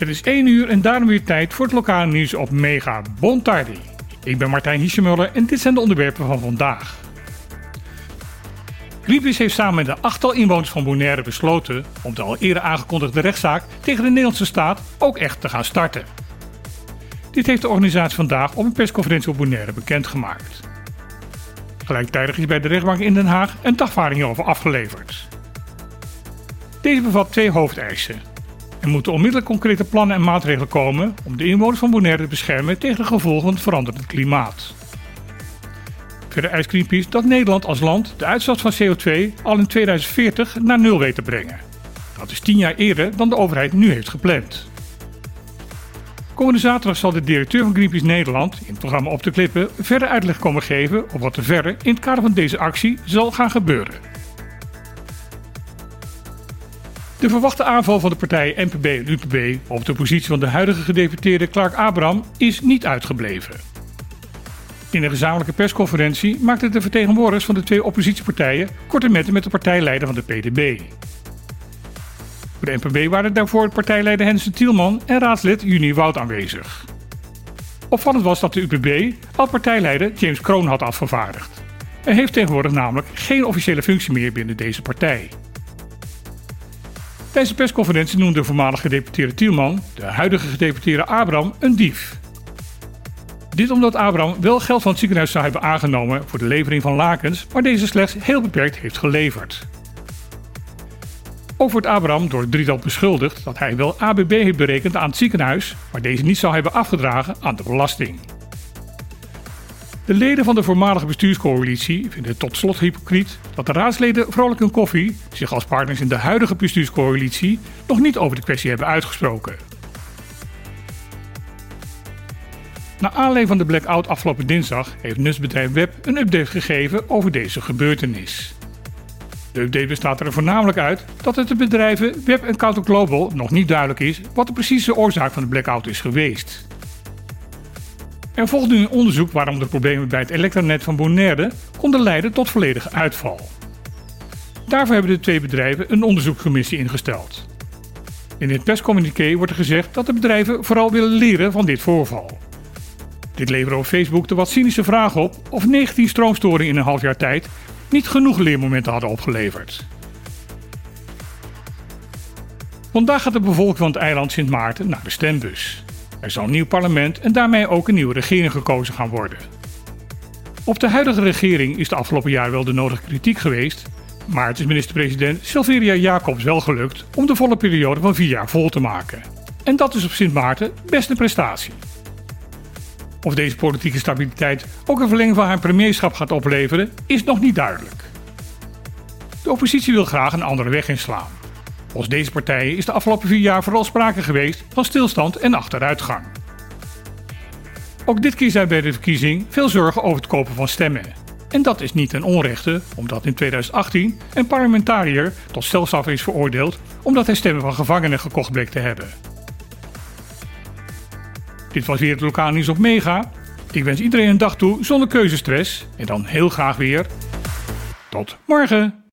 Het is 1 uur en daarom weer tijd voor het lokale nieuws op Mega Bontardi. Ik ben Martijn Hiesemuller en dit zijn de onderwerpen van vandaag. Greenpeace heeft samen met de achttal inwoners van Bonaire besloten om de al eerder aangekondigde rechtszaak tegen de Nederlandse staat ook echt te gaan starten. Dit heeft de organisatie vandaag op een persconferentie op Bonaire bekendgemaakt. Gelijktijdig is bij de rechtbank in Den Haag een dagvaarding hierover afgeleverd. Deze bevat twee hoofdeisen. Er moeten onmiddellijk concrete plannen en maatregelen komen om de inwoners van Bonaire te beschermen tegen de gevolgen van het veranderend klimaat. Verder eist Greenpeace dat Nederland als land de uitstoot van CO2 al in 2040 naar nul weet te brengen. Dat is tien jaar eerder dan de overheid nu heeft gepland. Komende zaterdag zal de directeur van Greenpeace Nederland in het programma Op de Klippen verder uitleg komen geven op wat er verder in het kader van deze actie zal gaan gebeuren. De verwachte aanval van de partijen NPB en UPB op de positie van de huidige gedeputeerde Clark Abraham is niet uitgebleven. In een gezamenlijke persconferentie maakten de vertegenwoordigers van de twee oppositiepartijen korte metten met de partijleider van de PDB. Voor de NPB waren daarvoor partijleider Hensen Tielman en raadslid Juni Wout aanwezig. Opvallend was dat de UPB al partijleider James Kroon had afgevaardigd. Hij heeft tegenwoordig namelijk geen officiële functie meer binnen deze partij. Tijdens de persconferentie noemde de voormalige gedeputeerde Tielman de huidige gedeputeerde Abraham een dief. Dit omdat Abraham wel geld van het ziekenhuis zou hebben aangenomen voor de levering van lakens, maar deze slechts heel beperkt heeft geleverd. Ook wordt Abraham door het drietal beschuldigd dat hij wel ABB heeft berekend aan het ziekenhuis, maar deze niet zou hebben afgedragen aan de belasting. De leden van de voormalige bestuurscoalitie vinden het tot slot hypocriet dat de raadsleden Vrolijk en Koffie zich als partners in de huidige bestuurscoalitie nog niet over de kwestie hebben uitgesproken. Na aanleiding van de blackout afgelopen dinsdag heeft NUS-bedrijf Web een update gegeven over deze gebeurtenis. De update bestaat er voornamelijk uit dat het de bedrijven Web en Counter Global nog niet duidelijk is wat de precieze oorzaak van de blackout is geweest. Er volgt nu een onderzoek waarom de problemen bij het elektronet van Bonaire konden leiden tot volledige uitval. Daarvoor hebben de twee bedrijven een onderzoekscommissie ingesteld. In het perscommuniqué wordt er gezegd dat de bedrijven vooral willen leren van dit voorval. Dit leverde op Facebook de wat cynische vraag op of 19 stroomstoringen in een half jaar tijd niet genoeg leermomenten hadden opgeleverd. Vandaag gaat de bevolking van het eiland Sint Maarten naar de stembus. Er zal een nieuw parlement en daarmee ook een nieuwe regering gekozen gaan worden. Op de huidige regering is de afgelopen jaar wel de nodige kritiek geweest, maar het is minister-president Silveria Jacobs wel gelukt om de volle periode van vier jaar vol te maken. En dat is op Sint Maarten best een prestatie. Of deze politieke stabiliteit ook een verlenging van haar premierschap gaat opleveren, is nog niet duidelijk. De oppositie wil graag een andere weg inslaan. Volgens deze partijen is de afgelopen vier jaar vooral sprake geweest van stilstand en achteruitgang. Ook dit keer zijn bij de verkiezing veel zorgen over het kopen van stemmen. En dat is niet ten onrechte, omdat in 2018 een parlementariër tot stelstraf is veroordeeld omdat hij stemmen van gevangenen gekocht bleek te hebben. Dit was weer het lokaal nieuws op Mega. Ik wens iedereen een dag toe zonder keuzestress en dan heel graag weer. Tot morgen!